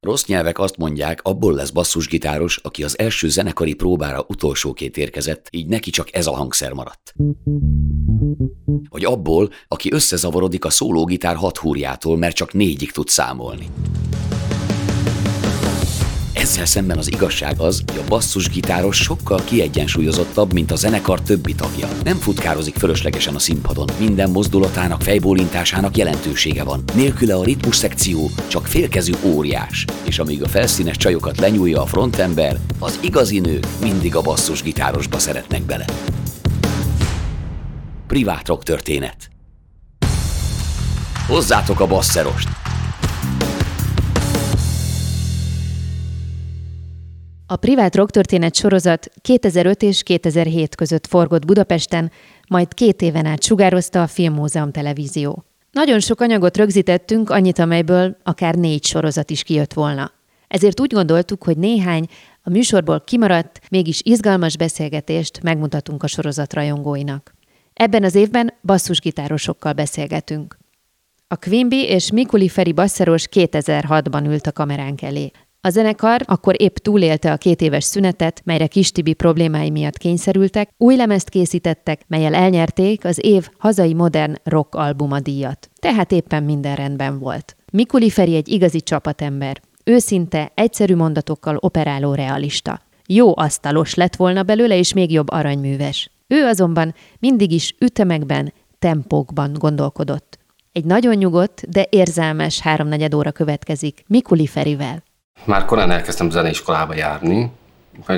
Rossz nyelvek azt mondják, abból lesz basszusgitáros, aki az első zenekari próbára utolsóként érkezett, így neki csak ez a hangszer maradt. Vagy abból, aki összezavarodik a szólógitár hat húrjától, mert csak négyig tud számolni. Ezzel szemben az igazság az, hogy a basszusgitáros sokkal kiegyensúlyozottabb, mint a zenekar többi tagja. Nem futkározik fölöslegesen a színpadon, minden mozdulatának, fejbólintásának jelentősége van. Nélküle a ritmus szekció csak félkezű óriás, és amíg a felszínes csajokat lenyúlja a frontember, az igazi nők mindig a basszusgitárosba szeretnek bele. Privát rock történet. Hozzátok a basszerost! A privát rocktörténet sorozat 2005 és 2007 között forgott Budapesten, majd két éven át sugározta a Filmmúzeum televízió. Nagyon sok anyagot rögzítettünk, annyit, amelyből akár négy sorozat is kijött volna. Ezért úgy gondoltuk, hogy néhány a műsorból kimaradt, mégis izgalmas beszélgetést megmutatunk a sorozat rajongóinak. Ebben az évben basszusgitárosokkal beszélgetünk. A Quimby és Mikuli Feri basszeros 2006-ban ült a kameránk elé. A zenekar akkor épp túlélte a két éves szünetet, melyre Kis Tibi problémái miatt kényszerültek, új lemezt készítettek, melyel elnyerték az év hazai modern rock albuma díjat. Tehát éppen minden rendben volt. Mikuli Feri egy igazi csapatember. Őszinte, egyszerű mondatokkal operáló realista. Jó asztalos lett volna belőle, és még jobb aranyműves. Ő azonban mindig is ütemekben, tempókban gondolkodott. Egy nagyon nyugodt, de érzelmes háromnegyed óra következik Mikuli Ferivel. Már korán elkezdtem zeneiskolába járni,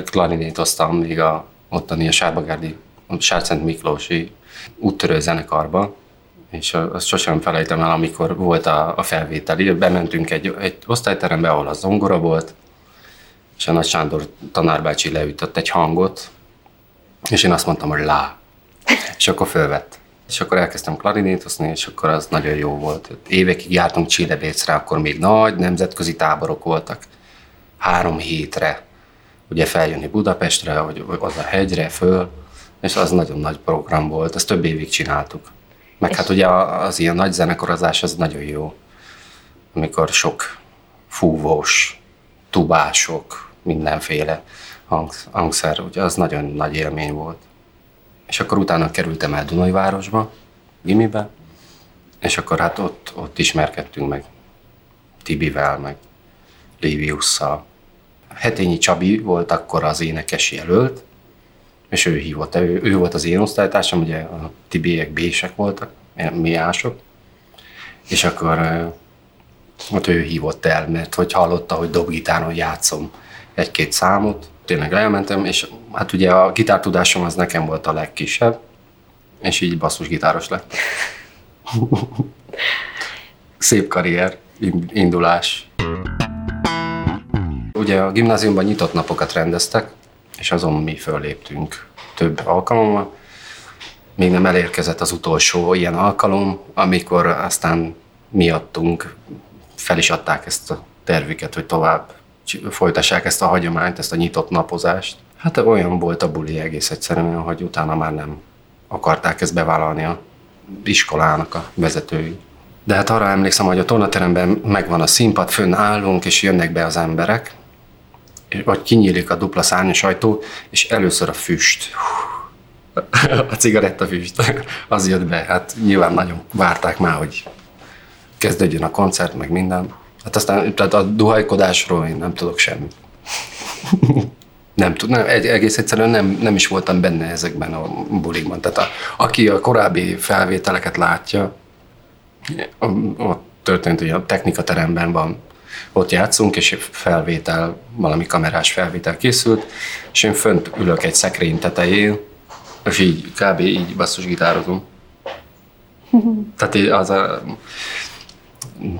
klarinétoztam még a ottani a Sárbagárdi, a Sárcent Miklósi úttörő zenekarba, és azt sosem felejtem el, amikor volt a, a felvételi, bementünk egy, egy osztályterembe, ahol a zongora volt, és a Nagy Sándor tanárbácsi leütött egy hangot, és én azt mondtam, hogy lá. És akkor fölvett. És akkor elkezdtem klarinétozni, és akkor az nagyon jó volt. Évekig jártunk Csillebécre, akkor még nagy nemzetközi táborok voltak. Három hétre, ugye feljönni Budapestre, hogy az a hegyre, föl, és az nagyon nagy program volt, ezt több évig csináltuk. Meg hát ugye az ilyen nagy zenekorozás az nagyon jó, amikor sok fúvós, tubások, mindenféle hangszer, ugye az nagyon nagy élmény volt. És akkor utána kerültem el Dunajvárosba, gimibe, és akkor hát ott, ott ismerkedtünk meg Tibivel, meg Léviusszal. Hetényi Csabi volt akkor az énekes jelölt, és ő hívott, ő, ő volt az én osztálytársam, ugye a tibiek bések voltak, mi ások, és akkor ott ő hívott el, mert hogy hallotta, hogy dobgitáron játszom egy-két számot, tényleg elmentem, és hát ugye a gitártudásom az nekem volt a legkisebb, és így basszusgitáros lett. Szép karrier, indulás. Ugye a gimnáziumban nyitott napokat rendeztek, és azon mi fölléptünk több alkalommal. Még nem elérkezett az utolsó ilyen alkalom, amikor aztán miattunk fel is adták ezt a tervüket, hogy tovább folytassák ezt a hagyományt, ezt a nyitott napozást. Hát olyan volt a buli egész egyszerűen, hogy utána már nem akarták ezt bevállalni a iskolának a vezetői. De hát arra emlékszem, hogy a tornateremben megvan a színpad, fönn állunk, és jönnek be az emberek, vagy kinyílik a dupla szárnyas ajtó, és először a füst. A cigarettafüst, az jött be. Hát nyilván nagyon várták már, hogy kezdődjön a koncert, meg minden. Hát aztán tehát a duhajkodásról én nem tudok semmit. nem tudom, egész egyszerűen nem, nem is voltam benne ezekben a bulikban. Tehát a, aki a korábbi felvételeket látja, ott történt, hogy a technikateremben van, ott játszunk, és felvétel, valami kamerás felvétel készült, és én fönt ülök egy szekrény tetején, és így kb. így basszusgitározom. Tehát az a,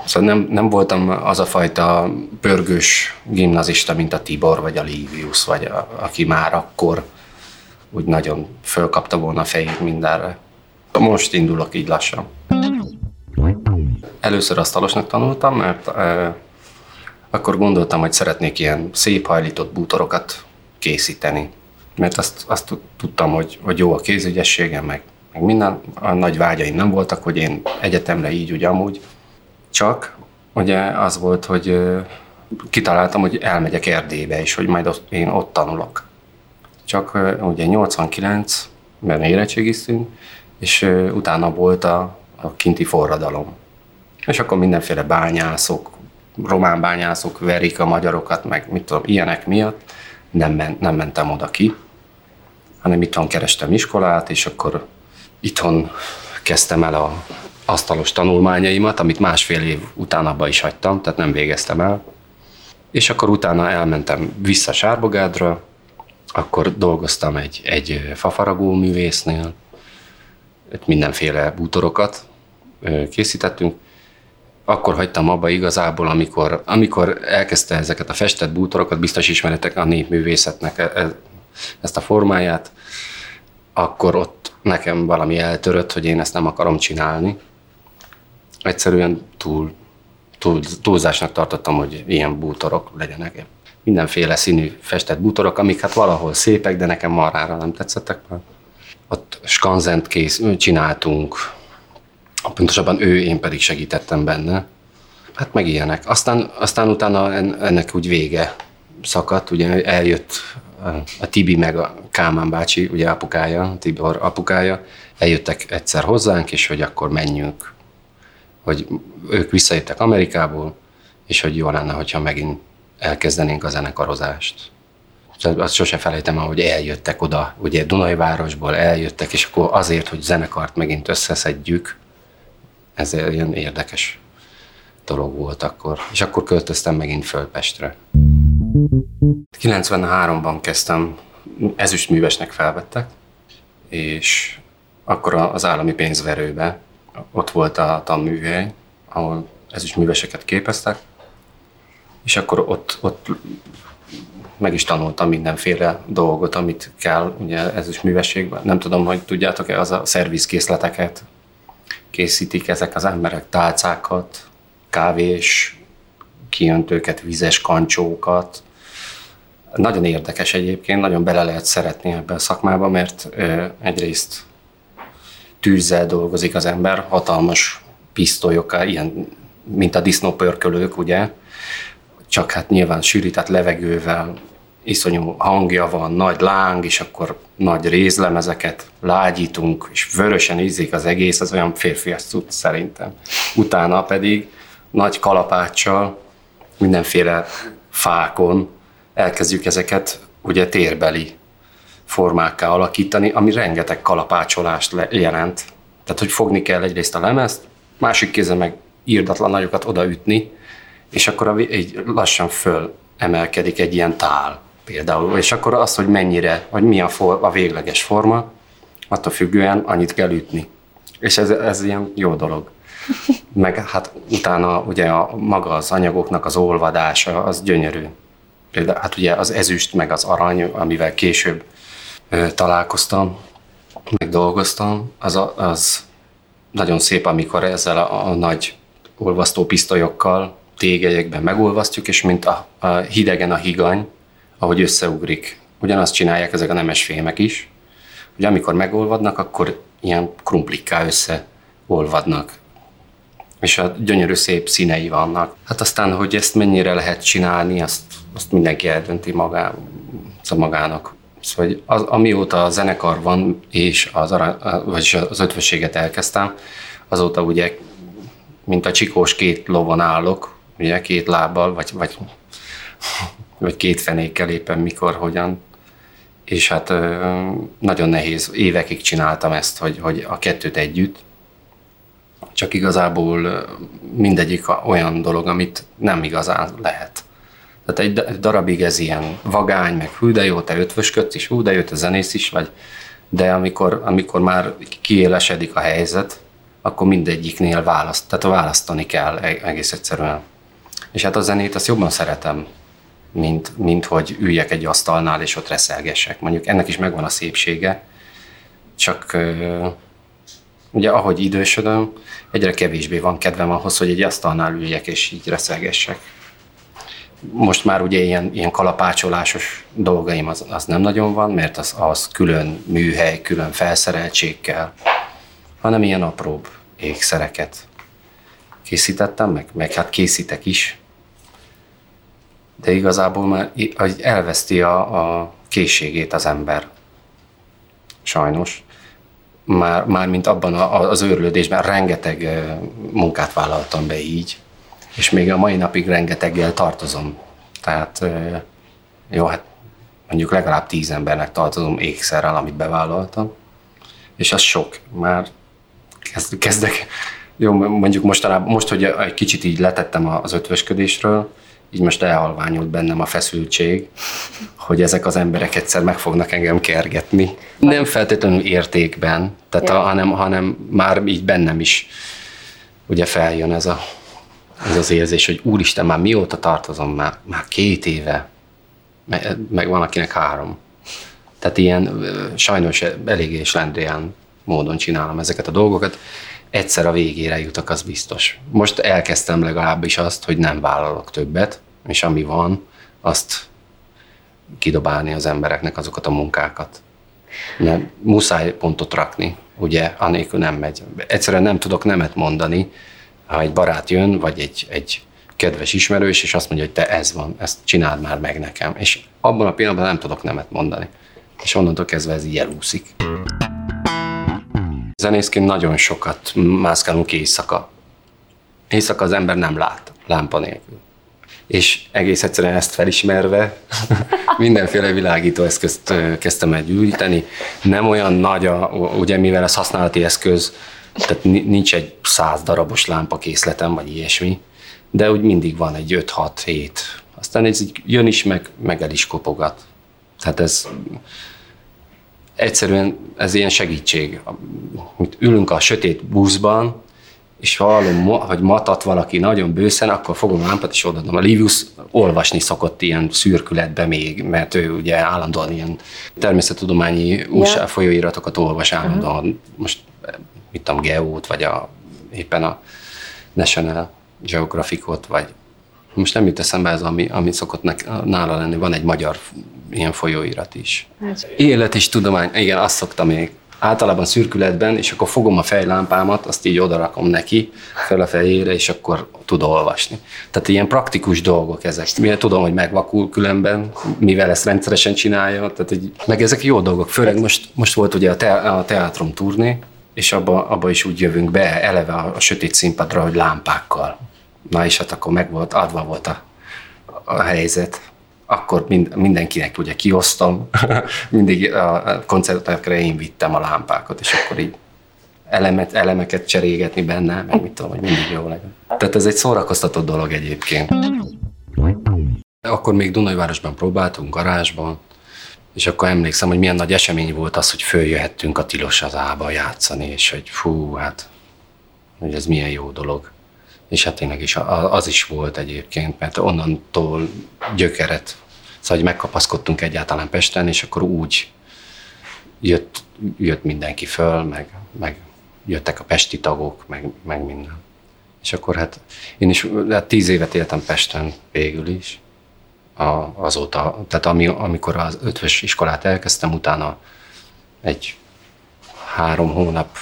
Szóval nem, nem voltam az a fajta pörgős gimnazista, mint a Tibor, vagy a Livius, vagy a, aki már akkor úgy nagyon fölkapta volna a fejét mindenre. Most indulok így lassan. Először asztalosnak tanultam, mert e, akkor gondoltam, hogy szeretnék ilyen szép hajlított bútorokat készíteni. Mert azt, azt tudtam, hogy, hogy jó a kézügyességem, meg, meg minden. A nagy vágyaim nem voltak, hogy én egyetemre így, úgy amúgy csak ugye az volt, hogy kitaláltam, hogy elmegyek Erdélybe, és hogy majd ott, én ott tanulok. Csak ugye 89, mert érettségiztünk, és utána volt a, a kinti forradalom. És akkor mindenféle bányászok, román bányászok verik a magyarokat, meg mit tudom, ilyenek miatt nem, men, nem mentem oda ki, hanem itthon kerestem iskolát, és akkor itthon kezdtem el a asztalos tanulmányaimat, amit másfél év után abba is hagytam, tehát nem végeztem el. És akkor utána elmentem vissza Sárbogádra, akkor dolgoztam egy, egy fafaragó művésznél, mindenféle bútorokat készítettünk. Akkor hagytam abba igazából, amikor, amikor elkezdte ezeket a festett bútorokat, biztos ismeretek a népművészetnek e, e, ezt a formáját, akkor ott nekem valami eltörött, hogy én ezt nem akarom csinálni. Egyszerűen túl, túl, túlzásnak tartottam, hogy ilyen bútorok legyenek. Mindenféle színű festett bútorok, amik hát valahol szépek, de nekem marrára nem tetszettek. Ott skanzent kész, csináltunk, pontosabban ő, én pedig segítettem benne. Hát meg ilyenek. Aztán, aztán utána ennek úgy vége szakadt, ugye eljött a Tibi meg a Kálmán bácsi, ugye apukája, Tibor apukája, eljöttek egyszer hozzánk, és hogy akkor menjünk, hogy ők visszajöttek Amerikából, és hogy jó lenne, hogyha megint elkezdenénk a zenekarozást. Azt sose felejtem el, hogy eljöttek oda, ugye Dunajvárosból eljöttek, és akkor azért, hogy zenekart megint összeszedjük, ez ilyen érdekes dolog volt akkor. És akkor költöztem megint Fölpestre. 93-ban kezdtem, ezüstművesnek felvettek, és akkor az állami pénzverőbe ott volt a tanműhely, ahol ezüstműveseket képeztek, és akkor ott, ott meg is tanultam mindenféle dolgot, amit kell ugye ezüstművességben. Nem tudom, hogy tudjátok-e, az a szervizkészleteket készítik ezek az emberek, tálcákat, kávés kijöntőket, vizes kancsókat, nagyon érdekes egyébként, nagyon bele lehet szeretni ebbe a szakmába, mert egyrészt tűzzel dolgozik az ember, hatalmas pisztolyokkal, ilyen, mint a disznópörkölők, ugye, csak hát nyilván sűrített levegővel, iszonyú hangja van, nagy láng, és akkor nagy rézlemezeket lágyítunk, és vörösen ízik az egész, az olyan férfias cucc szerintem. Utána pedig nagy kalapáccsal, mindenféle fákon, elkezdjük ezeket ugye térbeli formákká alakítani, ami rengeteg kalapácsolást jelent. Tehát, hogy fogni kell egyrészt a lemezt, másik kézzel meg írdatlan nagyokat odaütni, és akkor a, egy lassan föl emelkedik egy ilyen tál például, és akkor az, hogy mennyire, vagy mi a, for, a végleges forma, attól függően annyit kell ütni. És ez, ez ilyen jó dolog. Meg hát utána ugye a, maga az anyagoknak az olvadása, az gyönyörű például hát ugye az ezüst, meg az arany, amivel később találkoztam, meg dolgoztam, az, a, az nagyon szép, amikor ezzel a, a nagy olvasztó pisztolyokkal tégelyekben megolvasztjuk, és mint a, a hidegen a higany, ahogy összeugrik. Ugyanazt csinálják ezek a nemes fémek is, hogy amikor megolvadnak, akkor ilyen krumplikká összeolvadnak és a gyönyörű szép színei vannak. Hát aztán, hogy ezt mennyire lehet csinálni, azt, azt mindenki eldönti magá, szóval magának. Szóval az, amióta a zenekar van, és az, vagyis az ötvösséget elkezdtem, azóta ugye, mint a csikós két lovon állok, ugye két lábbal, vagy, vagy, vagy két fenékkel éppen mikor, hogyan. És hát nagyon nehéz, évekig csináltam ezt, hogy, hogy a kettőt együtt, csak igazából mindegyik olyan dolog, amit nem igazán lehet. Tehát egy darabig ez ilyen vagány, meg hű, de jó, te ötvösködsz is, hú, de jó, te zenész is vagy, de amikor, amikor már kiélesedik a helyzet, akkor mindegyiknél választ, tehát választani kell e-, egész egyszerűen. És hát a zenét azt jobban szeretem, mint, mint hogy üljek egy asztalnál és ott reszelgessek. Mondjuk ennek is megvan a szépsége, csak ugye ahogy idősödöm, egyre kevésbé van kedvem ahhoz, hogy egy asztalnál üljek és így reszelgessek. Most már ugye ilyen, ilyen kalapácsolásos dolgaim az, az nem nagyon van, mert az, az külön műhely, külön felszereltség hanem ilyen apróbb ékszereket készítettem, meg, meg hát készítek is, de igazából már elveszti a, a készségét az ember. Sajnos. Már, már mint abban a, az őrlődésben rengeteg munkát vállaltam be így, és még a mai napig rengeteggel tartozom. Tehát jó, hát mondjuk legalább tíz embernek tartozom ékszerrel, amit bevállaltam, és az sok. Már kezd, kezdek, jó, mondjuk mostanában, most, hogy egy kicsit így letettem az ötvösködésről, így most elhalványult bennem a feszültség, hogy ezek az emberek egyszer meg fognak engem kergetni. Nem feltétlenül értékben, tehát a, hanem, hanem már így bennem is ugye feljön ez, a, ez az érzés, hogy úristen, már mióta tartozom, már, már két éve, meg, meg van akinek három. Tehát ilyen sajnos eléggé slendrián módon csinálom ezeket a dolgokat. Egyszer a végére jutok, az biztos. Most elkezdtem legalábbis azt, hogy nem vállalok többet, és ami van, azt kidobálni az embereknek azokat a munkákat. Mert muszáj pontot rakni, ugye, anélkül nem megy. Egyszerűen nem tudok nemet mondani, ha egy barát jön, vagy egy, egy kedves ismerős, és azt mondja, hogy te ez van, ezt csináld már meg nekem. És abban a pillanatban nem tudok nemet mondani. És onnantól kezdve ez így elúszik. Zenészként nagyon sokat mászkálunk éjszaka. Éjszaka az ember nem lát, lámpa nélkül. És egész egyszerűen ezt felismerve mindenféle világító eszközt kezdtem el gyűjteni. Nem olyan nagy, a, ugye mivel ez használati eszköz, tehát nincs egy száz darabos lámpakészletem, vagy ilyesmi, de úgy mindig van egy 5-6-7. Aztán ez így jön is, meg, meg el is kopogat. Tehát ez egyszerűen ez ilyen segítség. Ülünk a sötét buszban, és ha hallom, hogy matat valaki nagyon bőszen, akkor fogom a lámpát, és odaadom. A Livius olvasni szokott ilyen szürkületbe még, mert ő ugye állandóan ilyen természettudományi újság folyóiratokat olvas állandóan. Uh-huh. Most mit tudom, Geót, vagy a, éppen a National Geographicot, vagy most nem jut eszembe ez, ami, ami szokott nála lenni. Van egy magyar ilyen folyóirat is. Hát. Élet és tudomány, igen, azt szoktam még. Általában szürkületben, és akkor fogom a fejlámpámat, azt így odarakom neki fel a fejére, és akkor tud olvasni. Tehát ilyen praktikus dolgok ezek. Mivel tudom, hogy megvakul különben, mivel ezt rendszeresen csinálja, tehát egy, meg ezek jó dolgok. Főleg most, most volt ugye a, te, a teátrum turné, és abba, abba is úgy jövünk be, eleve a, a sötét színpadra, hogy lámpákkal. Na és hát akkor meg volt, adva volt a, a helyzet akkor mind, mindenkinek ugye kiosztom, mindig a koncertekre én vittem a lámpákat, és akkor így elemet, elemeket cserégetni benne, meg mit tudom, hogy mindig jó legyen. Tehát ez egy szórakoztató dolog egyébként. Akkor még Dunajvárosban próbáltunk, garázsban, és akkor emlékszem, hogy milyen nagy esemény volt az, hogy följöhettünk a Tilos ába játszani, és hogy fú, hát, hogy ez milyen jó dolog. És hát tényleg is az is volt egyébként, mert onnantól gyökeret, szóval hogy megkapaszkodtunk egyáltalán Pesten, és akkor úgy jött, jött mindenki föl, meg, meg jöttek a pesti tagok, meg, meg minden. És akkor hát én is hát tíz évet éltem Pesten végül is, a, azóta, tehát ami, amikor az ötvös iskolát elkezdtem, utána egy három hónap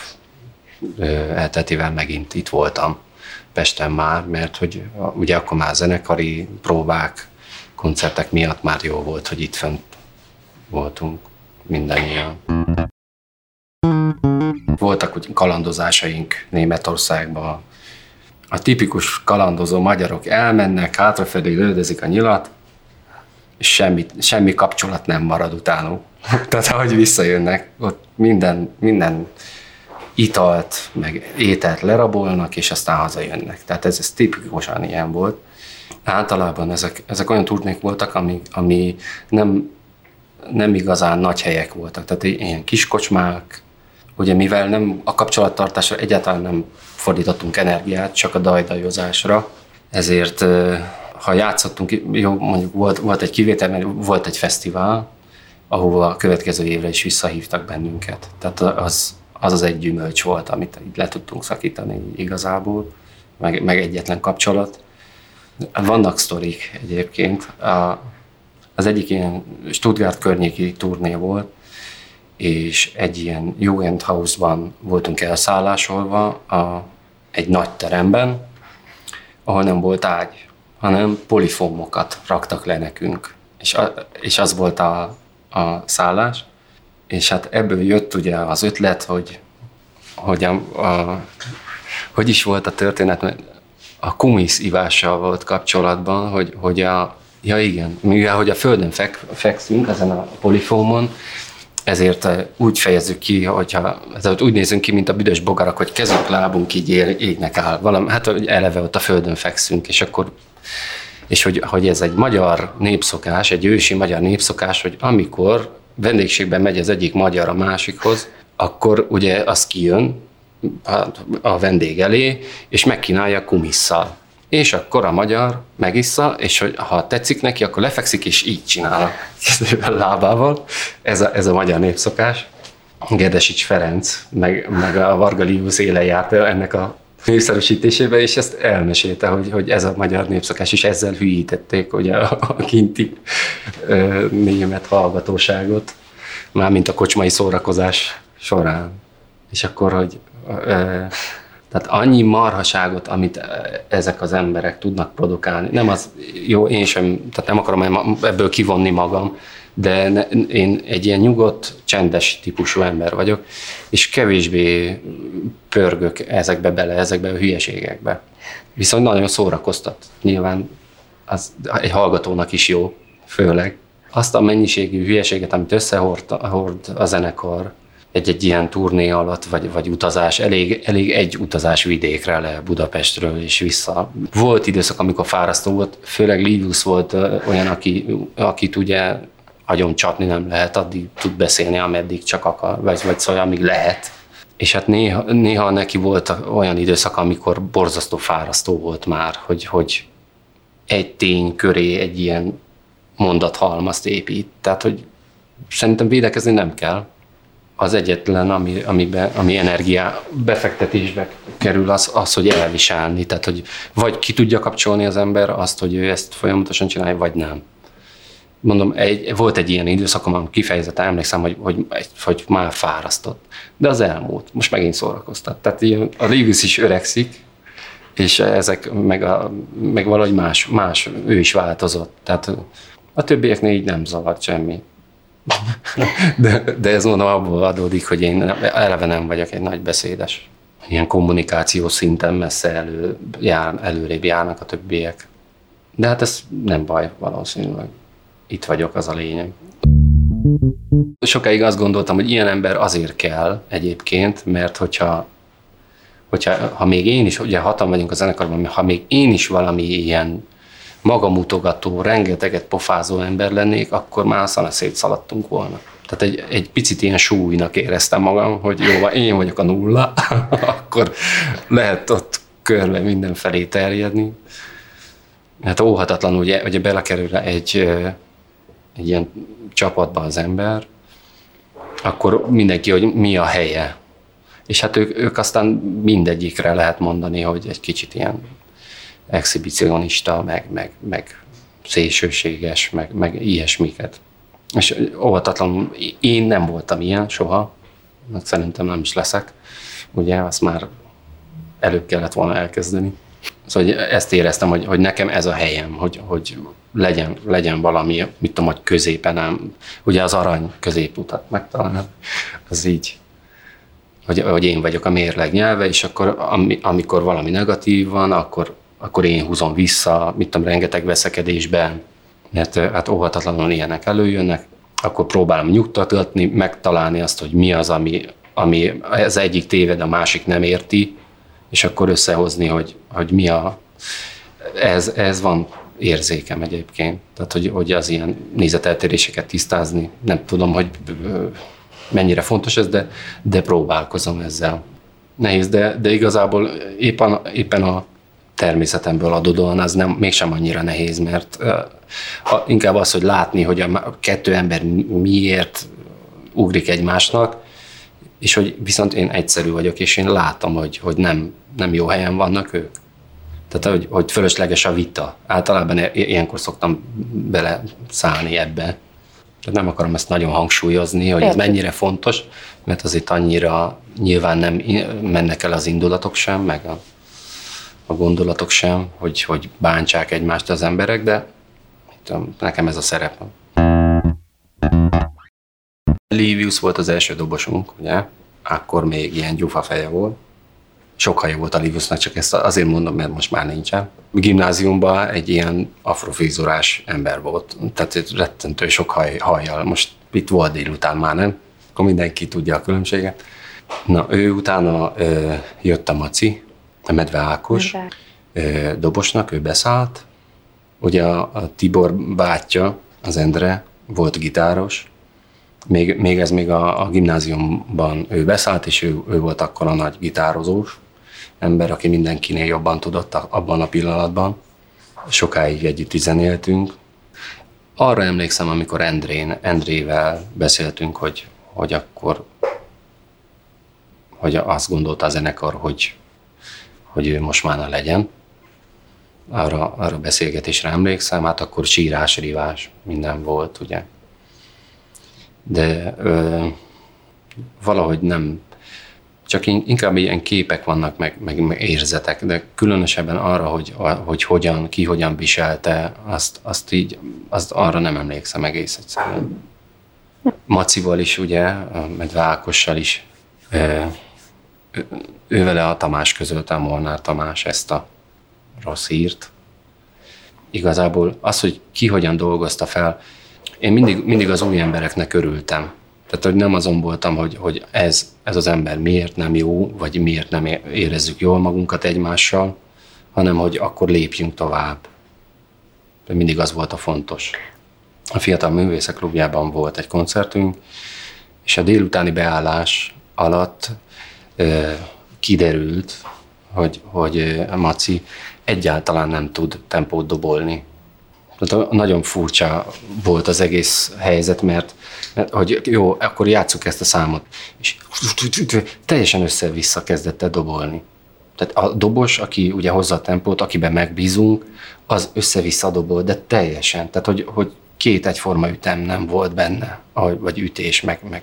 elteltével megint itt voltam Pesten már, mert hogy ugye akkor már zenekari próbák, koncertek miatt már jó volt, hogy itt fent voltunk mindannyian. Voltak úgy kalandozásaink Németországban. A tipikus kalandozó magyarok elmennek, hátrafelé lődezik a nyilat, semmi, semmi kapcsolat nem marad utánuk. Tehát ahogy visszajönnek, ott minden, minden italt, meg ételt lerabolnak, és aztán hazajönnek. Tehát ez, ez tipikusan ilyen volt. Általában ezek, ezek olyan turnék voltak, ami, ami nem, nem igazán nagy helyek voltak. Tehát ilyen kis kocsmák, ugye mivel nem a kapcsolattartásra egyáltalán nem fordítottunk energiát, csak a dajdajozásra, ezért ha játszottunk, jó, mondjuk volt, volt egy kivétel, mert volt egy fesztivál, ahova a következő évre is visszahívtak bennünket. Tehát az, az az egy gyümölcs volt, amit így le tudtunk szakítani igazából, meg, meg egyetlen kapcsolat. Vannak sztorik egyébként. A, az egyik ilyen Stuttgart környéki turné volt, és egy ilyen Jugendhausban voltunk elszállásolva a, egy nagy teremben, ahol nem volt ágy, hanem polifómokat raktak le nekünk. És, a, és az volt a, a szállás. És hát ebből jött ugye az ötlet, hogy, hogy a, a hogy is volt a történet, a kumisz ivással volt kapcsolatban, hogy, hogy a, ja igen, mivel hogy a földön fek, fekszünk ezen a polifómon, ezért eh, úgy fejezzük ki, hogyha ezért úgy nézünk ki, mint a büdös bogarak, hogy kezünk, lábunk így égnek áll. Valami, hát eleve ott a földön fekszünk, és akkor és hogy, hogy ez egy magyar népszokás, egy ősi magyar népszokás, hogy amikor vendégségben megy az egyik magyar a másikhoz, akkor ugye az kijön a, a vendég elé, és megkínálja kumisszal. És akkor a magyar megissza, és hogy ha tetszik neki, akkor lefekszik, és így csinál a lábával. Ez a, ez a magyar népszokás. Gedesics Ferenc, meg, meg a Varga Liusz éle járt ennek a népszerűsítésébe, és ezt elmesélte, hogy, hogy ez a magyar népszokás, és ezzel hülyítették ugye a, a kinti ö, német hallgatóságot, mármint a kocsmai szórakozás során. És akkor, hogy ö, tehát annyi marhaságot, amit ezek az emberek tudnak produkálni. Nem az, jó, én sem, tehát nem akarom ebből kivonni magam, de ne, én egy ilyen nyugodt, csendes típusú ember vagyok, és kevésbé pörgök ezekbe bele, ezekbe a hülyeségekbe. Viszont nagyon szórakoztat. Nyilván az egy hallgatónak is jó, főleg. Azt a mennyiségű hülyeséget, amit összehord a zenekar, egy-egy ilyen turné alatt, vagy, vagy utazás, elég, elég egy utazás vidékre le Budapestről és vissza. Volt időszak, amikor fárasztó volt, főleg Livius volt olyan, aki, akit ugye agyon csapni nem lehet, addig tud beszélni, ameddig csak akar, vagy, vagy szóval amíg lehet. És hát néha, néha neki volt olyan időszak, amikor borzasztó fárasztó volt már, hogy, hogy egy tény köré egy ilyen mondathalmazt épít. Tehát, hogy szerintem védekezni nem kell az egyetlen, ami, amiben, ami energiá befektetésbe kerül, az, az, hogy elviselni. Tehát, hogy vagy ki tudja kapcsolni az ember azt, hogy ő ezt folyamatosan csinálja, vagy nem. Mondom, egy, volt egy ilyen időszakom, amikor kifejezetten emlékszem, hogy, hogy, hogy már fárasztott. De az elmúlt. Most megint szórakoztat. Tehát ilyen, a Lewis is öregszik, és ezek meg, a, meg valahogy más, más, ő is változott. Tehát a többieknél így nem zavart semmi. De, de ez mondom abból adódik, hogy én eleve nem vagyok egy nagy beszédes. Ilyen kommunikáció szinten messze elő, jár, előrébb járnak a többiek. De hát ez nem baj valószínűleg. Itt vagyok, az a lényeg. Sokáig azt gondoltam, hogy ilyen ember azért kell egyébként, mert hogyha, hogyha ha még én is, ugye hatan vagyunk a zenekarban, ha még én is valami ilyen magamutogató, rengeteget pofázó ember lennék, akkor már a szana szétszaladtunk volna. Tehát egy, egy picit ilyen súlynak éreztem magam, hogy jó, én vagyok a nulla, akkor lehet ott körbe mindenfelé terjedni. Hát óhatatlanul, ugye, ugye belekerül egy, egy ilyen csapatba az ember, akkor mindenki, hogy mi a helye. És hát ők, ők aztán mindegyikre lehet mondani, hogy egy kicsit ilyen exhibicionista, meg, meg, meg szélsőséges, meg, meg ilyesmiket. És óvatatlanul én nem voltam ilyen soha, szerintem nem is leszek. Ugye azt már előbb kellett volna elkezdeni. Szóval hogy ezt éreztem, hogy, hogy nekem ez a helyem, hogy, hogy legyen, legyen valami, mit tudom, hogy középen, nem, ugye az arany középutat megtalálni, az így, hogy, hogy én vagyok a mérleg nyelve, és akkor ami, amikor valami negatív van, akkor akkor én húzom vissza, mit tudom, rengeteg veszekedésben, mert hát óhatatlanul ilyenek előjönnek, akkor próbálom nyugtatni, megtalálni azt, hogy mi az, ami, ami az egyik téved, a másik nem érti, és akkor összehozni, hogy, hogy mi a... Ez, ez van érzékem egyébként. Tehát, hogy, hogy az ilyen nézeteltéréseket tisztázni. Nem tudom, hogy mennyire fontos ez, de, de próbálkozom ezzel. Nehéz, de, de igazából éppen, éppen a természetemből adódóan az nem, mégsem annyira nehéz, mert uh, inkább az, hogy látni, hogy a kettő ember miért ugrik egymásnak, és hogy viszont én egyszerű vagyok, és én látom, hogy, hogy nem, nem jó helyen vannak ők. Tehát, hogy, hogy fölösleges a vita. Általában ilyenkor szoktam bele szállni ebbe. Tehát nem akarom ezt nagyon hangsúlyozni, hogy ez mennyire fontos, mert azért annyira nyilván nem mennek el az indulatok sem, meg a a gondolatok sem, hogy, hogy bántsák egymást az emberek, de nekem ez a szerepem. Livius volt az első dobosunk, ugye? Akkor még ilyen gyufa feje volt. Sok haja volt a Liviusnak, csak ezt azért mondom, mert most már nincsen. Gimnáziumban egy ilyen afrofrizurás ember volt, tehát rettentő sok haj, hajjal. Most itt volt délután már, nem? Akkor mindenki tudja a különbséget. Na, ő utána ö, jött a Maci, a Medve Ákos, ö, dobosnak, ő beszállt. Ugye a, a Tibor bátyja, az Endre, volt gitáros, még, még ez még a, a gimnáziumban ő beszállt, és ő, ő volt akkor a nagy gitározós ember, aki mindenkinél jobban tudott abban a pillanatban. Sokáig együtt zenéltünk. Arra emlékszem, amikor Endrén, Endrével beszéltünk, hogy, hogy akkor hogy azt gondolta a zenekar, hogy, hogy ő most már legyen. Arra, arra beszélgetésre emlékszem, hát akkor sírás, rivás, minden volt, ugye de ö, valahogy nem, csak inkább ilyen képek vannak, meg, meg érzetek, de különösebben arra, hogy, hogy hogyan, ki hogyan viselte, azt, azt így, azt arra nem emlékszem egész egyszerűen. Macival is, ugye, Medve Ákossal is, ö, ő vele a Tamás közölte, a Molnár Tamás ezt a rossz hírt. Igazából az, hogy ki hogyan dolgozta fel, én mindig, mindig az új embereknek örültem. Tehát, hogy nem azon voltam, hogy, hogy ez, ez az ember miért nem jó, vagy miért nem érezzük jól magunkat egymással, hanem hogy akkor lépjünk tovább. De mindig az volt a fontos. A Fiatal Művészek Klubjában volt egy koncertünk, és a délutáni beállás alatt ö, kiderült, hogy, hogy Maci egyáltalán nem tud tempót dobolni. Tehát nagyon furcsa volt az egész helyzet, mert, mert hogy jó, akkor játsszuk ezt a számot. És teljesen össze-vissza kezdett el dobolni. Tehát a dobos, aki ugye hozza a tempót, akiben megbízunk, az össze-vissza dobol, de teljesen. Tehát, hogy, hogy két egyforma ütem nem volt benne, vagy ütés, meg, meg.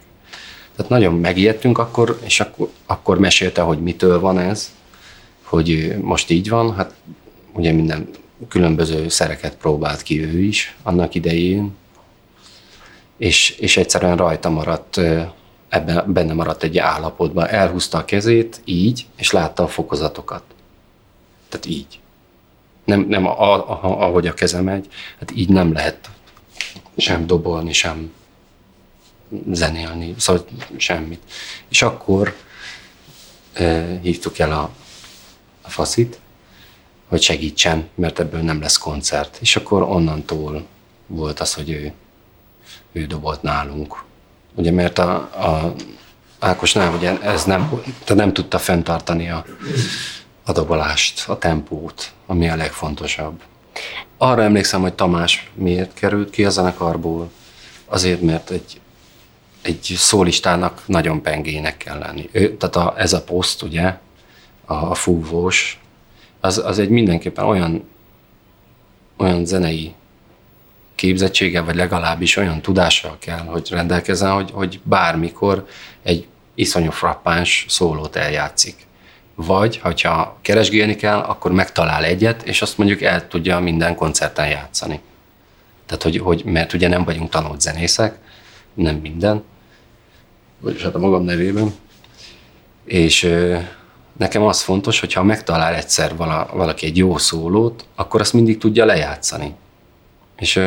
Tehát nagyon megijedtünk akkor, és akkor, akkor mesélte, hogy mitől van ez, hogy most így van, hát ugye minden különböző szereket próbált ki ő is annak idején, és, és egyszerűen rajta maradt, ebben, benne maradt egy állapotban. Elhúzta a kezét így, és látta a fokozatokat. Tehát így. Nem, nem a, a, ahogy a keze megy, hát így nem lehet sem dobolni, sem zenélni, szóval semmit. És akkor e, hívtuk el a, a faszit, hogy segítsen, mert ebből nem lesz koncert. És akkor onnantól volt az, hogy ő, ő dobolt nálunk. Ugye, mert a, a Ákosnál ugye ez nem, te nem tudta fenntartani a, a dobolást, a tempót, ami a legfontosabb. Arra emlékszem, hogy Tamás miért került ki a zenekarból. Azért, mert egy, egy szólistának nagyon pengének kell lenni. Ő, tehát a, ez a poszt, ugye, a, a fúvós, az, az egy mindenképpen olyan, olyan zenei képzettsége, vagy legalábbis olyan tudással kell, hogy rendelkezzen, hogy, hogy bármikor egy iszonyú frappáns szólót eljátszik. Vagy, hogyha keresgélni kell, akkor megtalál egyet, és azt mondjuk el tudja minden koncerten játszani. Tehát, hogy, hogy mert ugye nem vagyunk tanult zenészek, nem minden, vagyis hát a magam nevében, és Nekem az fontos, hogy ha megtalál egyszer vala, valaki egy jó szólót, akkor azt mindig tudja lejátszani. És,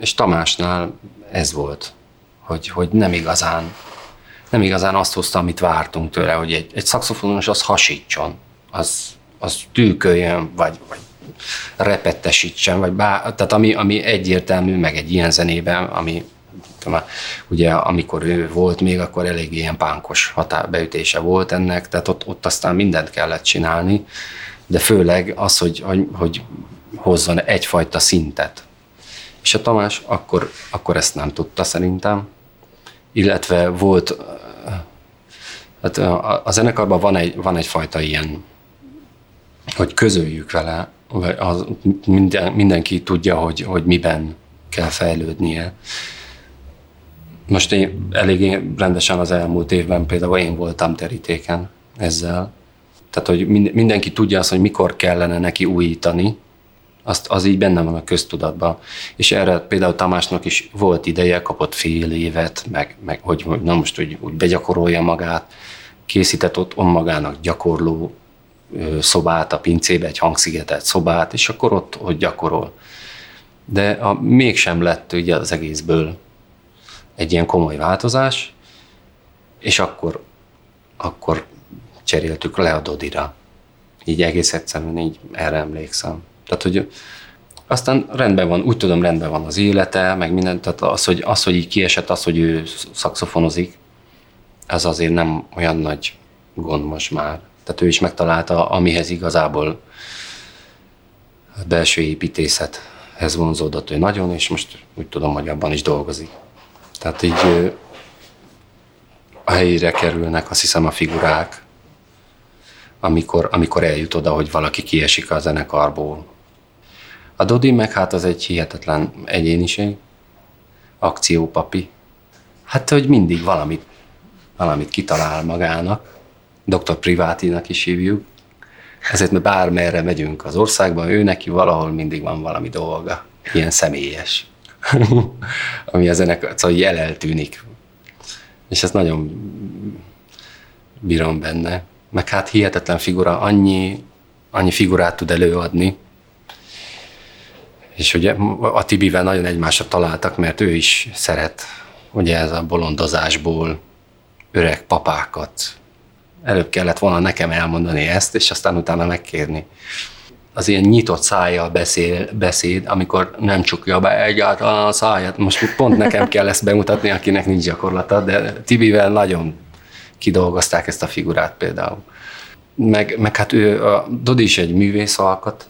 és Tamásnál ez volt, hogy, hogy nem igazán nem igazán azt hozta, amit vártunk tőle, hogy egy, egy szakszofonos az hasítson, az, az tűköljön, vagy, vagy repettesítsen, vagy bár, tehát ami, ami egyértelmű, meg egy ilyen zenében, ami ugye amikor ő volt még, akkor elég ilyen pánkos határbeütése volt ennek, tehát ott, ott aztán mindent kellett csinálni, de főleg az, hogy, hogy, hogy hozzon egyfajta szintet. És a Tamás akkor, akkor ezt nem tudta szerintem, illetve volt, hát a, a zenekarban van, egy, van egyfajta ilyen, hogy közöljük vele, az, minden, mindenki tudja, hogy, hogy miben kell fejlődnie. Most én elég rendesen az elmúlt évben például én voltam terítéken ezzel. Tehát, hogy mindenki tudja azt, hogy mikor kellene neki újítani, azt, az így benne van a köztudatban. És erre például Tamásnak is volt ideje, kapott fél évet, meg, meg hogy, hogy na most úgy, úgy begyakorolja magát, készített ott magának gyakorló szobát a pincébe, egy hangszigetelt szobát, és akkor ott, hogy gyakorol. De a, mégsem lett ugye az egészből egy ilyen komoly változás, és akkor, akkor cseréltük le a Dodira. Így egész egyszerűen így erre emlékszem. Tehát, hogy aztán rendben van, úgy tudom, rendben van az élete, meg minden, tehát az, hogy, az, hogy így kiesett, az, hogy ő szakszofonozik, ez azért nem olyan nagy gond most már. Tehát ő is megtalálta, amihez igazából a belső építészethez vonzódott ő nagyon, és most úgy tudom, hogy abban is dolgozik. Tehát így a helyére kerülnek, azt hiszem, a figurák, amikor, amikor eljut oda, hogy valaki kiesik a zenekarból. A Dodi meg hát az egy hihetetlen egyéniség, akciópapi. Hát, hogy mindig valamit, valamit kitalál magának, doktor Privátinak is hívjuk, ezért mi bármerre megyünk az országban, ő neki valahol mindig van valami dolga, ilyen személyes, ami a zenekar, szóval jel eltűnik. És ezt nagyon bírom benne. Meg hát hihetetlen figura, annyi, annyi figurát tud előadni, és ugye a Tibivel nagyon egymásra találtak, mert ő is szeret ugye ez a bolondozásból öreg papákat. Előbb kellett volna nekem elmondani ezt, és aztán utána megkérni. Az ilyen nyitott szájjal beszél, beszéd, amikor nem csukja be egyáltalán a száját. Most pont nekem kell ezt bemutatni, akinek nincs gyakorlata, de Tibivel nagyon kidolgozták ezt a figurát például. Meg, meg hát ő, a Dodi is egy művész alkat,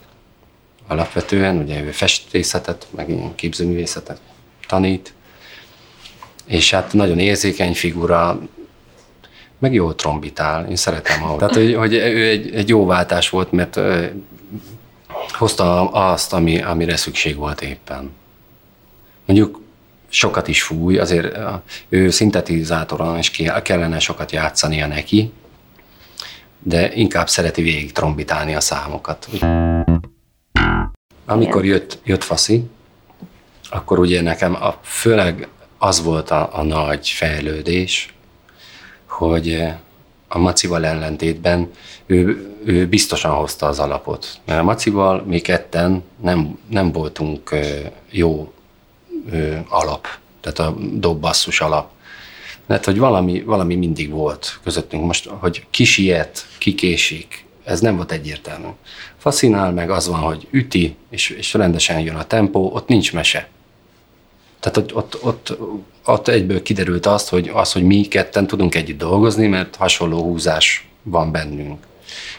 alapvetően, ugye ő festészetet, meg ilyen képzőművészetet tanít, és hát nagyon érzékeny figura, meg jó trombitál, én szeretem ahol. Tehát, hogy, hogy ő egy, egy jó váltás volt, mert hozta azt, ami, amire szükség volt éppen. Mondjuk sokat is fúj, azért ő szintetizátoron is kellene sokat játszania neki, de inkább szereti végig trombitálni a számokat. Amikor jött, jött Faszi, akkor ugye nekem a, főleg az volt a, a nagy fejlődés, hogy a Macival ellentétben ő, ő biztosan hozta az alapot. Mert a Macival mi ketten nem, nem voltunk jó alap, tehát a dobbasszus alap. Mert hogy valami, valami mindig volt közöttünk. Most, hogy ki siet, ki ez nem volt egyértelmű. Faszinál, meg az van, hogy üti, és, és rendesen jön a tempó, ott nincs mese. Tehát ott, ott, ott, ott egyből kiderült azt, hogy, az, hogy mi ketten tudunk együtt dolgozni, mert hasonló húzás van bennünk.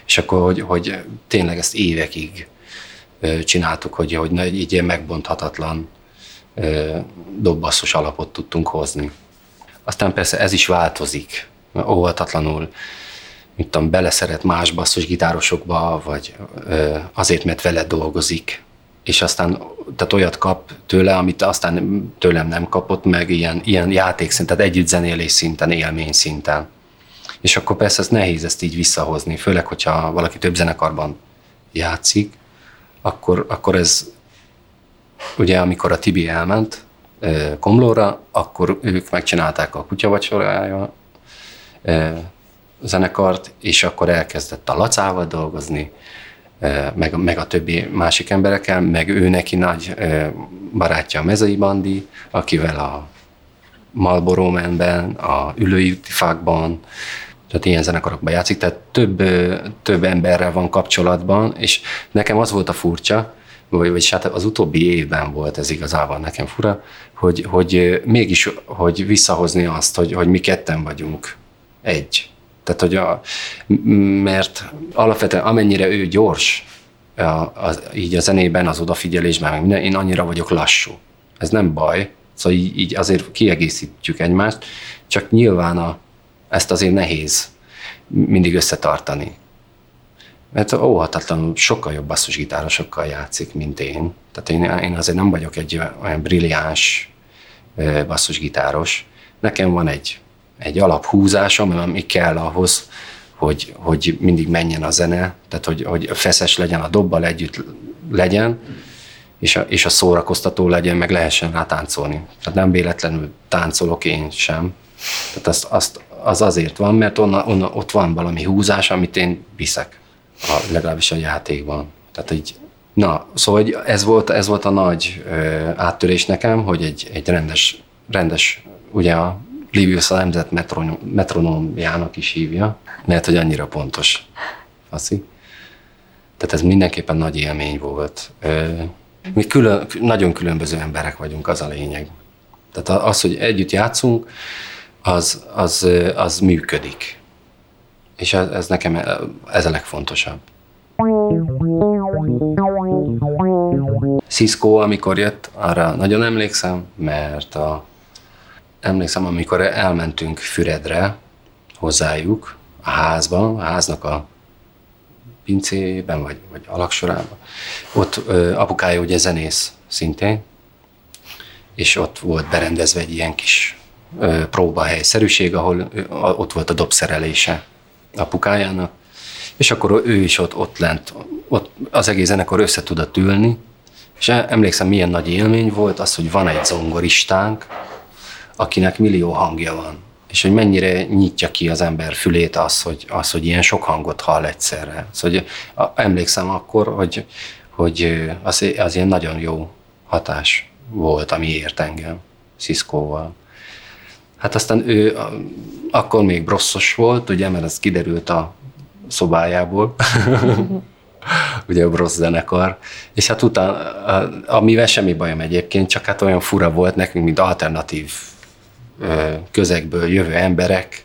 És akkor, hogy, hogy tényleg ezt évekig csináltuk, hogy, hogy így ilyen megbonthatatlan dobbasszos alapot tudtunk hozni. Aztán persze ez is változik, óvatatlanul mit tudom, beleszeret más basszus gitárosokba, vagy azért, mert vele dolgozik, és aztán tehát olyat kap tőle, amit aztán tőlem nem kapott meg, ilyen, ilyen játékszinten, tehát együtt zenélés szinten, élmény szinten. És akkor persze ez nehéz ezt így visszahozni, főleg, hogyha valaki több zenekarban játszik, akkor, akkor ez ugye amikor a Tibi elment Komlóra, akkor ők megcsinálták a kutyavacsorája, zenekart, és akkor elkezdett a Lacával dolgozni, meg, meg a többi másik emberekkel, meg ő neki nagy barátja a Mezei Bandi, akivel a Marlboro Man-ben, a Ülői Fákban, tehát ilyen zenekarokban játszik, tehát több, több emberrel van kapcsolatban, és nekem az volt a furcsa, vagy, vagy hát az utóbbi évben volt ez igazából nekem fura, hogy, hogy mégis hogy visszahozni azt, hogy, hogy mi ketten vagyunk egy. Tehát, hogy a, mert alapvetően amennyire ő gyors, a, a, így a zenében, az odafigyelésben, meg minden, én annyira vagyok lassú. Ez nem baj, szóval így, így azért kiegészítjük egymást, csak nyilván a, ezt azért nehéz mindig összetartani. Mert óhatatlanul sokkal jobb basszusgitárosokkal játszik, mint én. Tehát én, én azért nem vagyok egy olyan brilliáns basszusgitáros. Nekem van egy egy alaphúzásom, ami kell ahhoz, hogy, hogy mindig menjen a zene, tehát hogy, hogy feszes legyen, a dobbal együtt legyen, és a, és a szórakoztató legyen, meg lehessen rá táncolni. Tehát nem véletlenül táncolok én sem. Tehát azt, azt, az azért van, mert onna, onna, ott van valami húzás, amit én viszek, a, legalábbis a játékban. Tehát így, na, szóval ez volt, ez volt a nagy ö, áttörés nekem, hogy egy, egy rendes, rendes, ugye a Livius a nemzet metronómjának is hívja, mert hogy annyira pontos. Faszi. Tehát ez mindenképpen nagy élmény volt. Mi külön, nagyon különböző emberek vagyunk, az a lényeg. Tehát az, hogy együtt játszunk, az, az, az működik. És ez, ez nekem ez a legfontosabb. Cisco, amikor jött, arra nagyon emlékszem, mert a, emlékszem, amikor elmentünk Füredre hozzájuk, a házba, a háznak a pincében, vagy, vagy alaksorában. Ott ö, apukája ugye zenész szintén, és ott volt berendezve egy ilyen kis ö, próbahelyszerűség, ahol ö, ott volt a dobszerelése apukájának, és akkor ő is ott, ott lent, ott az egész zenekar össze tudott ülni, és emlékszem, milyen nagy élmény volt az, hogy van egy zongoristánk, akinek millió hangja van és hogy mennyire nyitja ki az ember fülét az, hogy, az, hogy ilyen sok hangot hall egyszerre. Szóval, hogy emlékszem akkor, hogy, hogy az, az ilyen nagyon jó hatás volt, ami ért engem Sziszkóval. Hát aztán ő akkor még brosszos volt, ugye, mert ez kiderült a szobájából, ugye a brossz zenekar, és hát utána, amivel semmi bajom egyébként, csak hát olyan fura volt nekünk, mint alternatív közegből jövő emberek,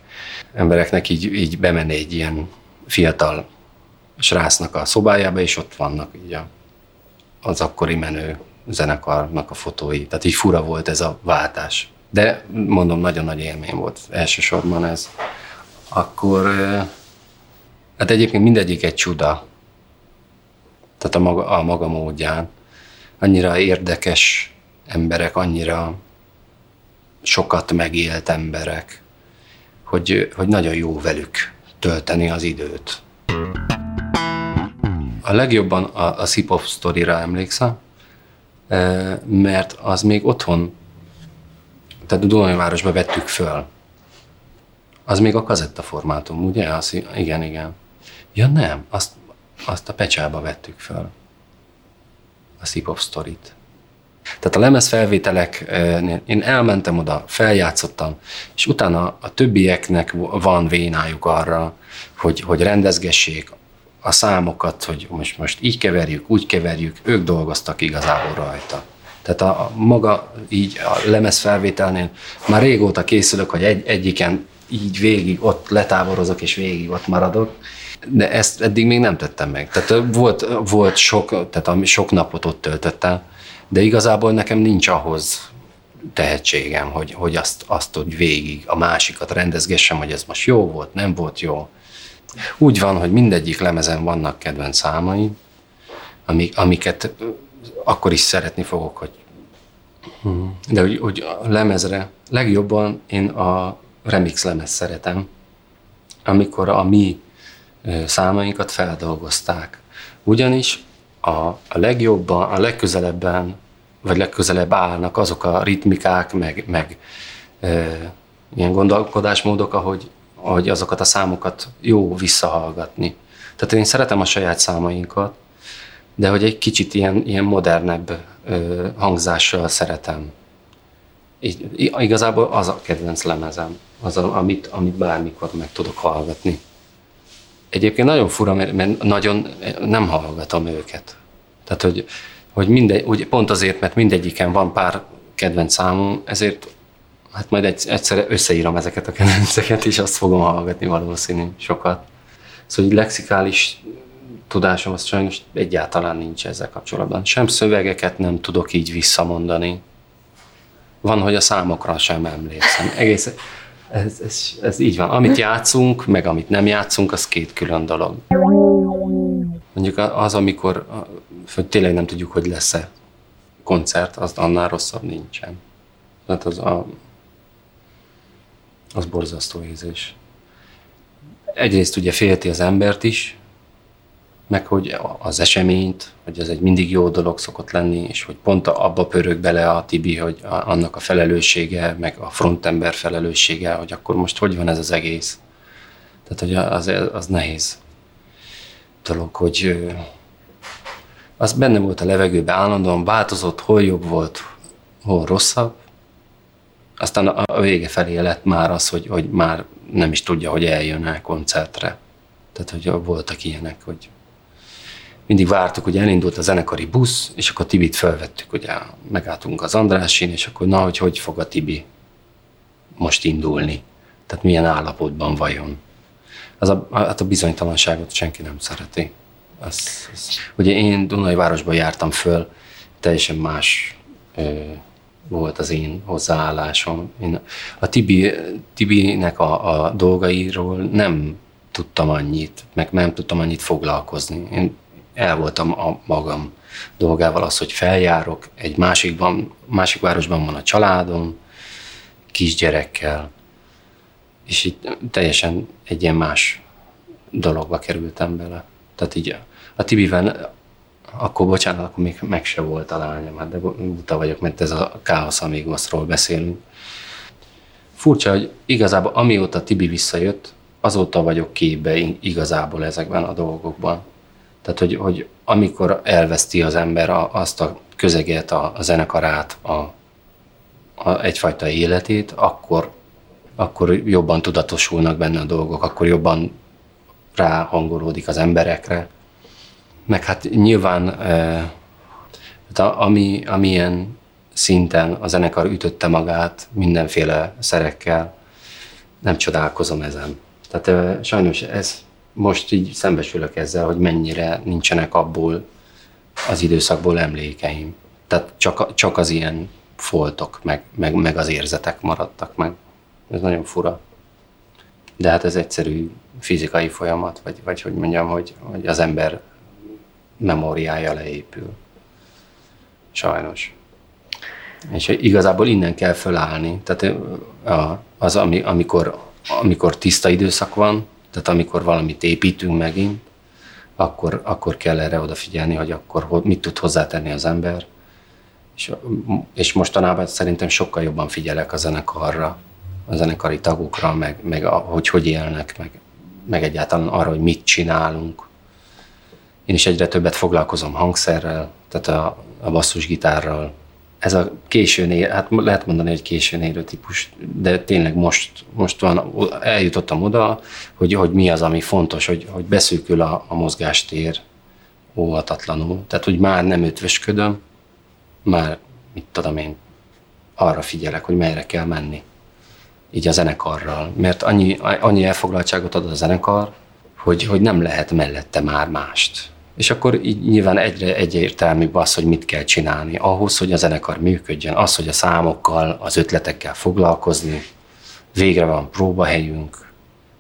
embereknek így, így bemenni egy ilyen fiatal srácnak a szobájába, és ott vannak így a, az akkori menő zenekarnak a fotói. Tehát így fura volt ez a váltás. De mondom, nagyon nagy élmény volt elsősorban ez. Akkor, hát egyébként mindegyik egy csuda. Tehát a maga, a maga módján. Annyira érdekes emberek, annyira sokat megélt emberek, hogy, hogy nagyon jó velük tölteni az időt. A legjobban a, a Szipov sztorira emlékszem, e, mert az még otthon, tehát Dunajvárosba vettük föl. Az még a kazetta formátum, ugye? Az, igen, igen. Ja nem, azt, azt a pecsába vettük föl. A Szipov sztorit. Tehát a lemezfelvételek, én elmentem oda, feljátszottam, és utána a többieknek van vénájuk arra, hogy, hogy rendezgessék a számokat, hogy most, most így keverjük, úgy keverjük, ők dolgoztak igazából rajta. Tehát a, a maga így a lemezfelvételnél már régóta készülök, hogy egy, egyiken így végig ott letáborozok, és végig ott maradok, de ezt eddig még nem tettem meg. Tehát volt, volt sok, tehát sok napot ott töltöttem, de igazából nekem nincs ahhoz tehetségem, hogy, hogy azt, azt hogy végig a másikat rendezgessem, hogy ez most jó volt, nem volt jó. Úgy van, hogy mindegyik lemezen vannak kedvenc számai, amik, amiket akkor is szeretni fogok, hogy de hogy, hogy a lemezre legjobban én a remix lemez szeretem, amikor a mi számainkat feldolgozták. Ugyanis a, a legjobban, a legközelebben, vagy legközelebb állnak azok a ritmikák, meg, meg e, ilyen gondolkodásmódok, ahogy, ahogy azokat a számokat jó visszahallgatni. Tehát én szeretem a saját számainkat, de hogy egy kicsit ilyen, ilyen modernebb ö, hangzással szeretem. Így, igazából az a kedvenc lemezem, az, a, amit, amit bármikor meg tudok hallgatni. Egyébként nagyon fura, mert, mert nagyon nem hallgatom őket. Tehát, hogy, hogy mindegy, úgy pont azért, mert mindegyiken van pár kedvenc számom, ezért hát majd egy, egyszer összeírom ezeket a kedvenceket, és azt fogom hallgatni valószínű sokat. Szóval lexikális tudásom az sajnos egyáltalán nincs ezzel kapcsolatban. Sem szövegeket nem tudok így visszamondani. Van, hogy a számokra sem emlékszem. Egész, ez, ez, ez így van. Amit játszunk, meg amit nem játszunk, az két külön dolog. Mondjuk az, amikor hogy tényleg nem tudjuk, hogy lesz-e koncert, az annál rosszabb nincsen. Tehát az, a, az borzasztó érzés. egyrészt ugye félti az embert is, meg hogy az eseményt, hogy ez egy mindig jó dolog szokott lenni, és hogy pont abba pörög bele a Tibi, hogy a, annak a felelőssége, meg a frontember felelőssége, hogy akkor most hogy van ez az egész. Tehát, hogy az, az nehéz dolog, hogy az benne volt a levegőben állandóan, változott, hol jobb volt, hol rosszabb. Aztán a vége felé lett már az, hogy, hogy már nem is tudja, hogy eljön el koncertre. Tehát, hogy voltak ilyenek, hogy mindig vártuk, hogy elindult a zenekari busz, és akkor Tibit felvettük, ugye megálltunk az Andrásin, és akkor na, hogy hogy fog a Tibi most indulni. Tehát milyen állapotban vajon. Az a, hát a bizonytalanságot senki nem szereti. Az, az. Ugye én Dunajvárosban jártam föl, teljesen más ö, volt az én hozzáállásom. Én a Tibi, Tibinek a, a dolgairól nem tudtam annyit, meg nem tudtam annyit foglalkozni. Én el voltam a magam dolgával az, hogy feljárok, egy másikban, másik városban van a családom, kisgyerekkel, és itt teljesen egy ilyen más dologba kerültem bele. Tehát így a Tibivel, akkor bocsánat, akkor még meg se volt a lányom, hát de buta vagyok, mert ez a káosz amigosról beszélünk. Furcsa, hogy igazából amióta Tibi visszajött, azóta vagyok képbe igazából ezekben a dolgokban. Tehát, hogy, hogy amikor elveszti az ember a, azt a közeget, a, a zenekarát, a, a egyfajta életét, akkor, akkor jobban tudatosulnak benne a dolgok, akkor jobban ráhangolódik az emberekre. Meg hát nyilván e, ami, amilyen szinten a zenekar ütötte magát mindenféle szerekkel, nem csodálkozom ezen. Tehát e, sajnos ez most így szembesülök ezzel, hogy mennyire nincsenek abból az időszakból emlékeim. Tehát csak, csak az ilyen foltok, meg, meg, meg az érzetek maradtak meg. Ez nagyon fura. De hát ez egyszerű fizikai folyamat, vagy, vagy hogy mondjam, hogy, hogy az ember memóriája leépül. Sajnos. És igazából innen kell fölállni. Tehát az, ami, amikor, amikor tiszta időszak van, tehát amikor valamit építünk megint, akkor, akkor kell erre odafigyelni, hogy akkor mit tud hozzátenni az ember. És, és mostanában szerintem sokkal jobban figyelek a zenekarra, a zenekari tagokra, meg, meg a, hogy hogy élnek, meg, meg egyáltalán arra, hogy mit csinálunk. Én is egyre többet foglalkozom hangszerrel, tehát a, a basszusgitárral, ez a későn ér, hát lehet mondani, hogy későn érő típus, de tényleg most, most van, eljutottam oda, hogy, hogy mi az, ami fontos, hogy, hogy beszűkül a, a mozgástér óvatatlanul. Tehát, hogy már nem ötvösködöm, már, mit tudom én, arra figyelek, hogy merre kell menni. Így a zenekarral. Mert annyi, annyi elfoglaltságot ad a zenekar, hogy, hogy nem lehet mellette már mást. És akkor így nyilván egyre egyértelműbb az, hogy mit kell csinálni. Ahhoz, hogy a zenekar működjön, az, hogy a számokkal, az ötletekkel foglalkozni, végre van próbahelyünk,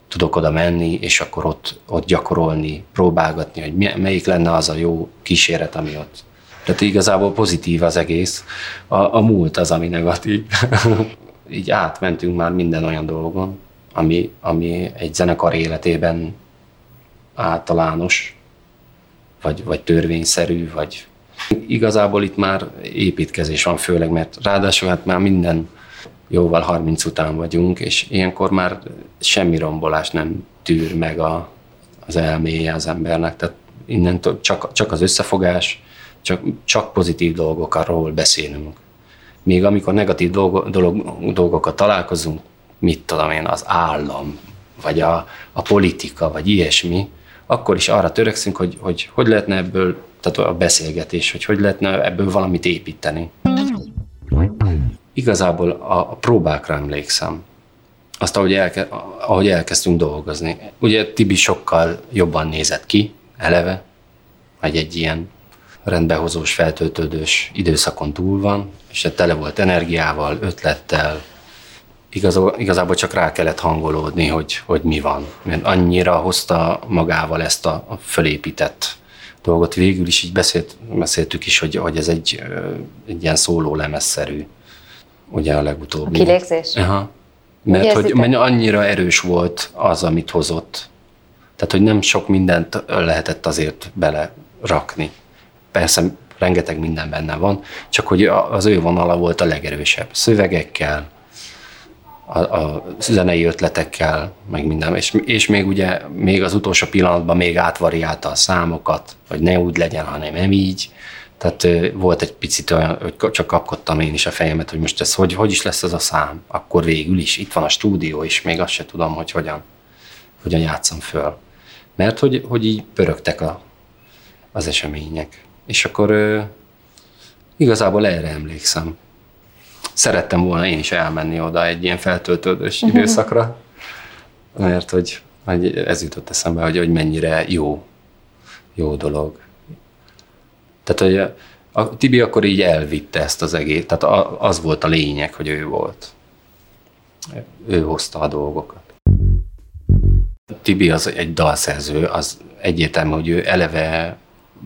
tudok oda menni, és akkor ott, ott gyakorolni, próbálgatni, hogy melyik lenne az a jó kíséret, ami ott. Tehát igazából pozitív az egész, a, a múlt az, ami negatív. Így átmentünk már minden olyan dolgon, ami, ami egy zenekar életében általános, vagy, vagy törvényszerű, vagy igazából itt már építkezés van főleg, mert ráadásul hát már minden jóval 30 után vagyunk, és ilyenkor már semmi rombolás nem tűr meg a, az elméje az embernek, tehát innentől csak, csak az összefogás, csak, csak pozitív dolgokról beszélünk. Még amikor negatív dolgo, dolog, dolgokat találkozunk, mit tudom én, az állam, vagy a, a politika, vagy ilyesmi, akkor is arra törekszünk, hogy hogy, hogy lehetne ebből, tehát a beszélgetés, hogy hogy lehetne ebből valamit építeni. Igazából a, a próbákra emlékszem. Azt, ahogy, elke, ahogy elkezdtünk dolgozni. Ugye Tibi sokkal jobban nézett ki, eleve, vagy egy ilyen rendbehozós, feltöltődős időszakon túl van, és tele volt energiával, ötlettel, igazából, igazából csak rá kellett hangolódni, hogy, hogy mi van. Mert annyira hozta magával ezt a, a fölépített dolgot. Végül is így beszélt, beszéltük is, hogy, hogy ez egy, egy ilyen szóló lemezszerű, ugye a legutóbbi. A kilégzés? Aha. Mert hogy mert annyira erős volt az, amit hozott, Tehát, hogy nem sok mindent lehetett azért bele rakni. Persze rengeteg minden benne van, csak hogy az ő vonala volt a legerősebb. Szövegekkel, a, a zenei ötletekkel, meg minden. És, és még ugye, még az utolsó pillanatban még átvariálta a számokat, hogy ne úgy legyen, hanem nem így. Tehát volt egy picit olyan, hogy csak kapkodtam én is a fejemet, hogy most ez hogy, hogy is lesz ez a szám. Akkor végül is, itt van a stúdió, és még azt se tudom, hogy hogyan, hogyan játszom föl. Mert hogy, hogy így pörögtek a, az események. És akkor igazából erre emlékszem. Szerettem volna én is elmenni oda egy ilyen feltöltődős uh-huh. időszakra, mert hogy, hogy ez jutott eszembe, hogy, hogy mennyire jó, jó dolog. Tehát, hogy a, a Tibi akkor így elvitte ezt az egész, tehát a, az volt a lényeg, hogy ő volt. Ő hozta a dolgokat. Tibi az egy dalszerző, az egyértelmű, hogy ő eleve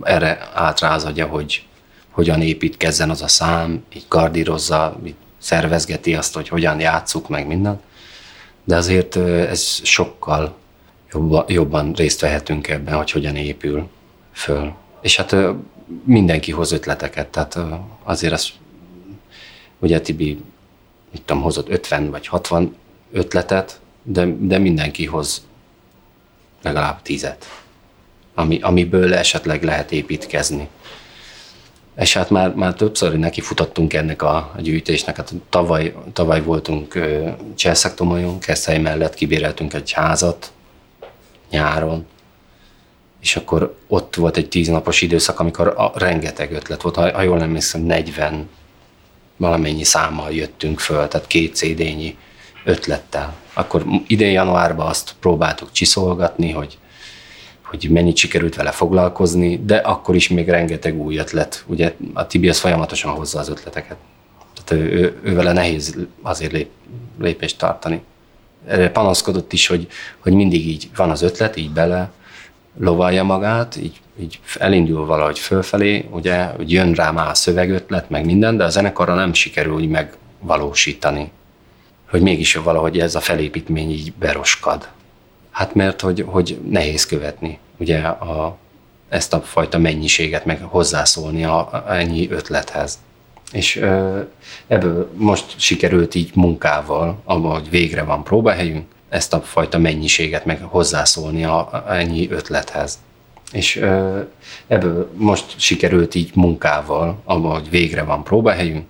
erre átrázadja, hogy hogyan építkezzen az a szám, így kardírozza, így szervezgeti azt, hogy hogyan játsszuk meg mindent. De azért ez sokkal jobban, jobban részt vehetünk ebben, hogy hogyan épül föl. És hát mindenki hoz ötleteket, tehát azért az, ugye Tibi, mit tudom, hozott 50 vagy 60 ötletet, de, de mindenki hoz legalább tízet, ami, amiből esetleg lehet építkezni. És hát már, már többször neki futottunk ennek a, a gyűjtésnek. Hát tavaly, tavaly voltunk Cselszaktomajon, Keszely mellett kibéreltünk egy házat nyáron, és akkor ott volt egy tíznapos időszak, amikor a, rengeteg ötlet volt, ha, ha jól nem hiszem, 40 valamennyi számmal jöttünk föl, tehát két CD-nyi ötlettel. Akkor idén januárban azt próbáltuk csiszolgatni, hogy hogy mennyit sikerült vele foglalkozni, de akkor is még rengeteg új ötlet. Ugye a Tibi az folyamatosan hozza az ötleteket. Tehát ő, ő, ő vele nehéz azért lép, lépést tartani. Erre panaszkodott is, hogy, hogy mindig így van az ötlet, így bele lovalja magát, így, így elindul valahogy fölfelé, ugye, hogy jön rá már a szövegötlet, meg minden, de a zenekarra nem sikerül úgy megvalósítani. Hogy mégis valahogy ez a felépítmény így beroskad. Hát mert hogy, hogy nehéz követni ugye a, ezt a fajta mennyiséget, meg hozzászólni a, a ennyi ötlethez. És ebből most sikerült így munkával, abban, végre van próbahelyünk, ezt a fajta mennyiséget, meg hozzászólni a, a ennyi ötlethez. És ebből most sikerült így munkával, abban, végre van próbahelyünk,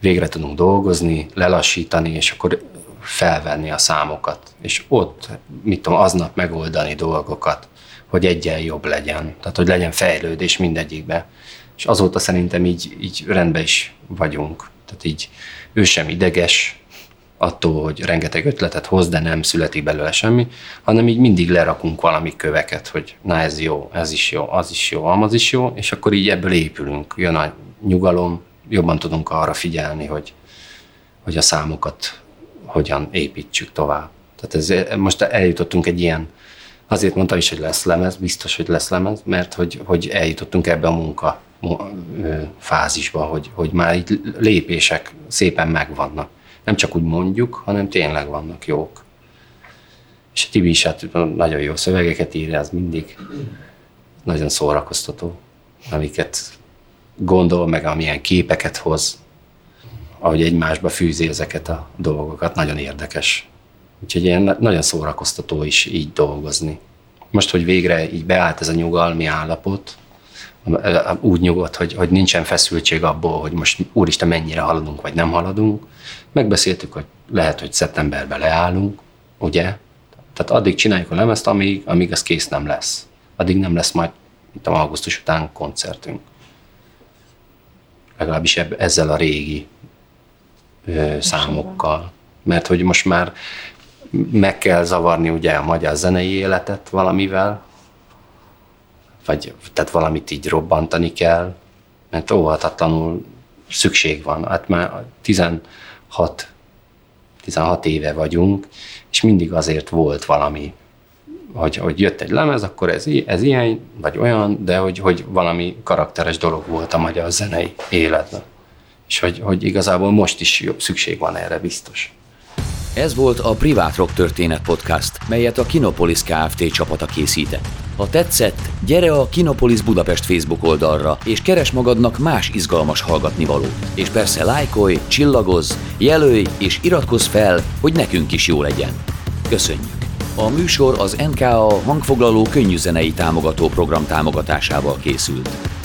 végre tudunk dolgozni, lelassítani, és akkor felvenni a számokat, és ott, mit tudom, aznap megoldani dolgokat, hogy egyen jobb legyen, tehát hogy legyen fejlődés mindegyikbe. És azóta szerintem így, így rendben is vagyunk. Tehát így ő sem ideges attól, hogy rengeteg ötletet hoz, de nem születik belőle semmi, hanem így mindig lerakunk valami köveket, hogy na ez jó, ez is jó, az is jó, az is jó, és akkor így ebből épülünk. Jön a nyugalom, jobban tudunk arra figyelni, hogy, hogy a számokat hogyan építsük tovább. Tehát ez, most eljutottunk egy ilyen, azért mondtam is, hogy lesz lemez, biztos, hogy lesz lemez, mert hogy, hogy eljutottunk ebbe a munka fázisba, hogy, hogy már így lépések szépen megvannak. Nem csak úgy mondjuk, hanem tényleg vannak jók. És a Tibi is hát nagyon jó szövegeket ír, ez mindig nagyon szórakoztató, amiket gondol, meg amilyen képeket hoz ahogy egymásba fűzi ezeket a dolgokat, nagyon érdekes. Úgyhogy ilyen nagyon szórakoztató is így dolgozni. Most, hogy végre így beállt ez a nyugalmi állapot, úgy nyugodt, hogy, hogy nincsen feszültség abból, hogy most úristen mennyire haladunk, vagy nem haladunk. Megbeszéltük, hogy lehet, hogy szeptemberben leállunk, ugye? Tehát addig csináljuk a lemezt, amíg, amíg az kész nem lesz. Addig nem lesz majd, a augusztus után koncertünk. Legalábbis ebb, ezzel a régi számokkal. Mert hogy most már meg kell zavarni ugye a magyar zenei életet valamivel, vagy tehát valamit így robbantani kell, mert óhatatlanul szükség van. Hát már 16, 16 éve vagyunk, és mindig azért volt valami, hogy, hogy jött egy lemez, akkor ez, ez ilyen, vagy olyan, de hogy, hogy valami karakteres dolog volt a magyar zenei életben és hogy, hogy igazából most is jobb szükség van erre biztos. Ez volt a Privát Rock Történet Podcast, melyet a Kinopolis Kft. csapata készített. Ha tetszett, gyere a Kinopolis Budapest Facebook oldalra, és keres magadnak más izgalmas hallgatnivalót. És persze lájkolj, csillagozz, jelölj és iratkozz fel, hogy nekünk is jó legyen. Köszönjük! A műsor az NKA hangfoglaló könnyűzenei támogató program támogatásával készült.